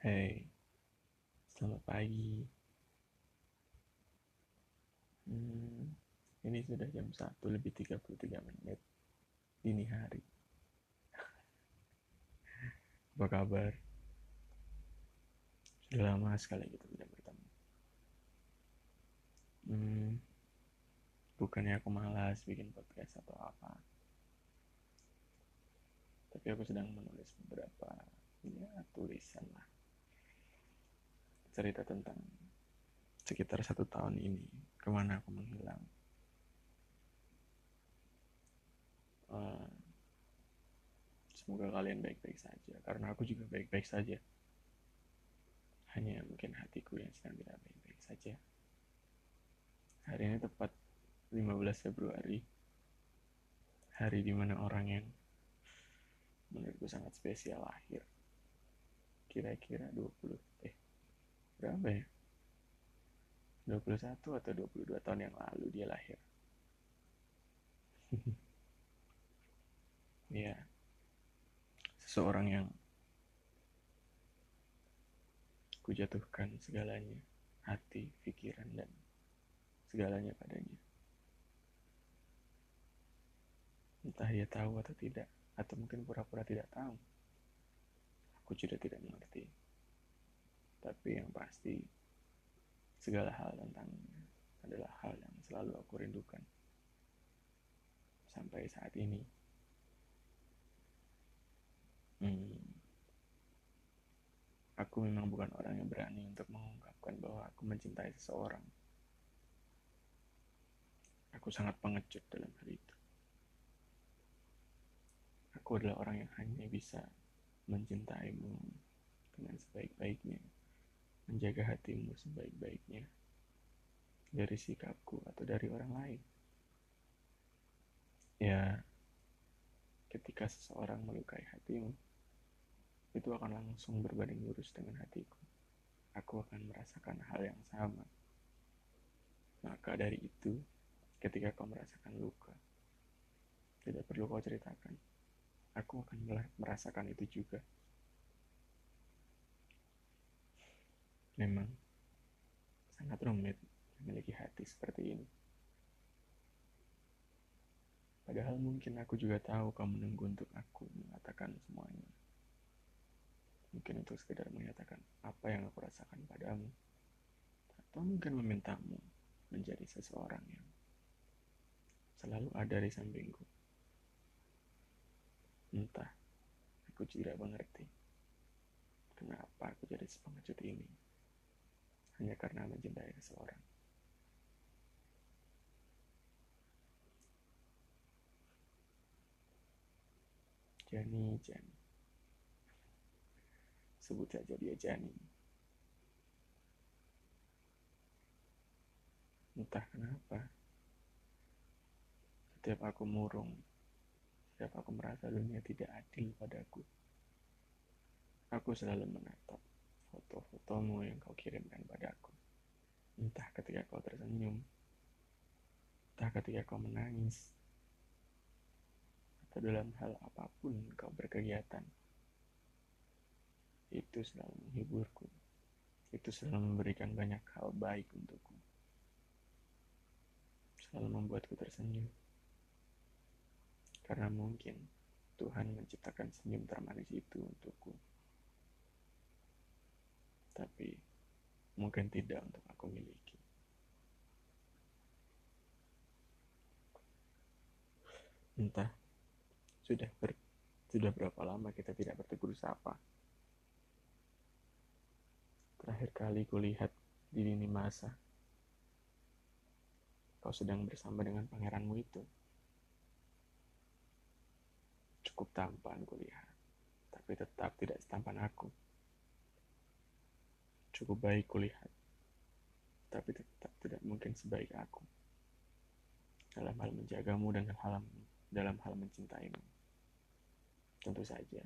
Hey, selamat pagi. Hmm, ini sudah jam 1 lebih 33 menit dini hari. Apa kabar? Sudah lama sekali kita tidak bertemu. Hmm, bukannya aku malas bikin podcast atau apa. Tapi aku sedang menulis beberapa ya, tulisan lah cerita tentang sekitar satu tahun ini ke mana aku menghilang. Uh, semoga kalian baik-baik saja karena aku juga baik-baik saja. Hanya mungkin hatiku yang sedang tidak baik-baik saja. Hari ini tepat 15 Februari hari di mana orang yang menurutku sangat spesial lahir. Kira-kira 20 eh berapa ya? 21 atau 22 tahun yang lalu dia lahir. Ya seseorang yang kujatuhkan segalanya hati, pikiran dan segalanya padanya. Entah dia tahu atau tidak atau mungkin pura-pura tidak tahu. Aku juga tidak mengerti tapi yang pasti segala hal tentangnya adalah hal yang selalu aku rindukan sampai saat ini. Hmm, aku memang bukan orang yang berani untuk mengungkapkan bahwa aku mencintai seseorang. Aku sangat pengecut dalam hal itu. Aku adalah orang yang hanya bisa mencintaimu dengan sebaik-baiknya menjaga hatimu sebaik-baiknya dari sikapku atau dari orang lain. Ya, ketika seseorang melukai hatimu, itu akan langsung berbanding lurus dengan hatiku. Aku akan merasakan hal yang sama. Maka dari itu, ketika kau merasakan luka, tidak perlu kau ceritakan. Aku akan merasakan itu juga. Memang sangat rumit memiliki hati seperti ini. Padahal mungkin aku juga tahu kau menunggu untuk aku mengatakan semuanya. Mungkin untuk sekedar menyatakan apa yang aku rasakan padamu. Atau mungkin memintamu menjadi seseorang yang selalu ada di sampingku. Entah, aku tidak mengerti kenapa aku jadi sepengecut ini hanya karena mencintai seseorang. Jani, Jani. Sebut saja dia Jani. Entah kenapa. Setiap aku murung, setiap aku merasa dunia tidak adil padaku, aku selalu menatap foto-fotomu yang kau kirimkan padaku. Entah ketika kau tersenyum, entah ketika kau menangis, atau dalam hal apa pun kau berkegiatan. Itu selalu menghiburku. Itu selalu memberikan banyak hal baik untukku. Selalu membuatku tersenyum. Karena mungkin Tuhan menciptakan senyum termanis itu untukku tapi mungkin tidak untuk aku miliki. Entah, sudah ber, sudah berapa lama kita tidak bertegur sapa. Terakhir kali kulihat di dini masa, kau sedang bersama dengan pangeranmu itu. Cukup tampan kulihat, tapi tetap tidak setampan aku cukup baik kulihat, tapi tetap tidak mungkin sebaik aku dalam hal menjagamu dan hal dalam hal mencintaimu. Tentu saja,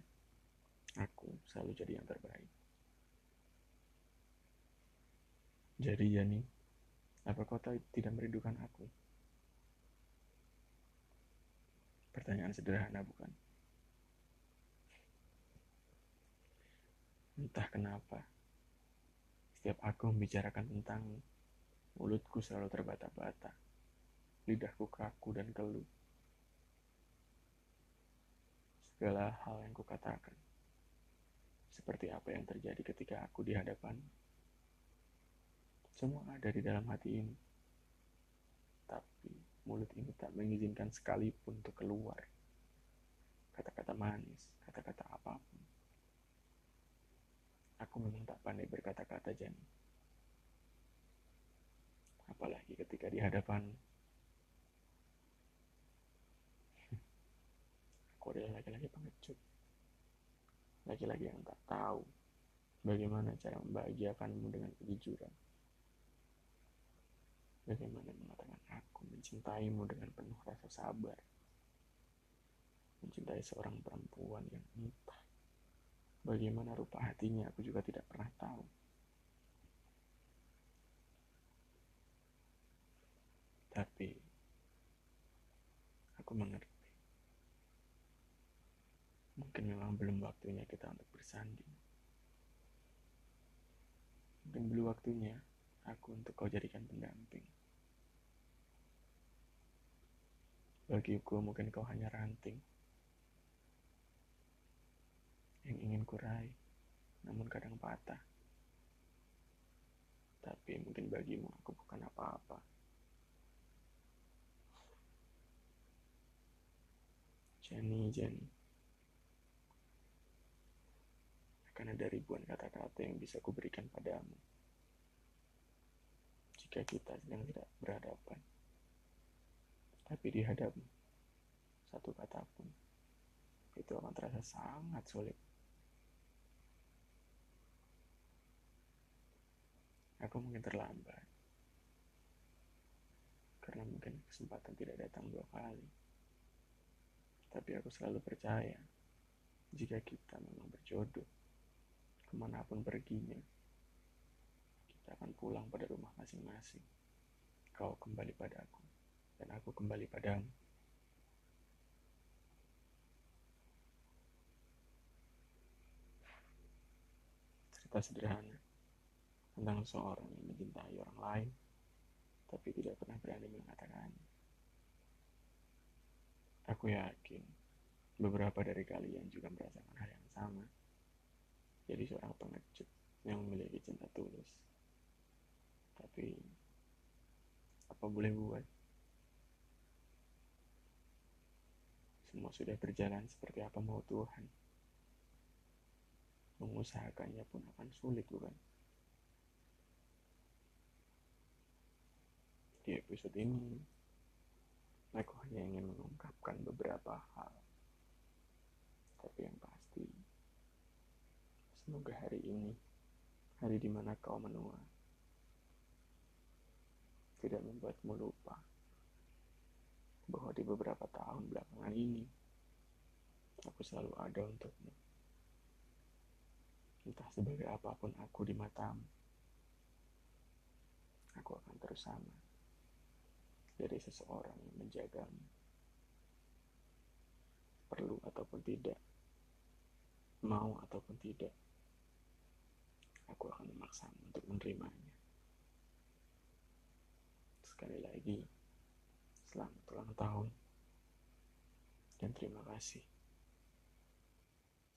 aku selalu jadi yang terbaik. Jadi Jani, apa kau tidak merindukan aku? Pertanyaan sederhana bukan? Entah kenapa, setiap aku membicarakan tentang mulutku selalu terbata-bata, lidahku kaku dan keluh. Segala hal yang kukatakan, seperti apa yang terjadi ketika aku di hadapan. Semua ada di dalam hati ini. Tapi mulut ini tak mengizinkan sekalipun untuk keluar. Kata-kata manis, kata-kata apa pun. Aku memang tak pandai berkata-kata, Jan. Apalagi ketika di hadapan aku adalah laki-laki pengecut. Laki-laki yang tak tahu bagaimana cara membahagiakanmu dengan kejujuran. Bagaimana mengatakan aku mencintaimu dengan penuh rasa sabar. Mencintai seorang perempuan yang entah bagaimana rupa hatinya aku juga tidak pernah tahu. Tapi aku mengerti. Mungkin memang belum waktunya kita untuk bersanding. Mungkin belum waktunya aku untuk kau jadikan pendamping. Bagiku mungkin kau hanya ranting kurai, namun kadang patah. Tapi mungkin bagimu aku bukan apa-apa. Jenny, Jenny. Akan ada ribuan kata-kata yang bisa kuberikan padamu. Jika kita sedang tidak berhadapan. Tapi di hadapmu, satu kata pun, itu akan terasa sangat sulit. Aku mungkin terlambat. Karena mungkin kesempatan tidak datang dua kali. Tapi aku selalu percaya, jika kita memang berjodoh, ke mana pun perginya, kita akan pulang pada rumah masing-masing. Kau kembali padaku dan aku kembali padamu. Cerita sederhana tentang seorang yang mencintai orang lain, tapi tidak pernah berani mengatakannya. Aku yakin beberapa dari kalian juga merasakan hal yang sama. Jadi seorang pengecut yang memiliki cinta tulus. Tapi apa boleh buat? Semua sudah berjalan seperti apa mau Tuhan. Mengusahakannya pun akan sulit, bukan? Di episode ini, aku hanya ingin mengungkapkan beberapa hal. Tapi yang pasti, semoga hari ini, hari di mana kau menua, tidak membuatmu lupa bahwa di beberapa tahun belakangan ini aku selalu ada untukmu. Entah sebagai apa pun aku di matamu, aku akan terus sama dari seseorang yang menjagamu. Perlu ataupun tidak, mau ataupun tidak, aku akan memaksamu untuk menerimanya. Sekali lagi, Selamat ulang tahun dan terima kasih.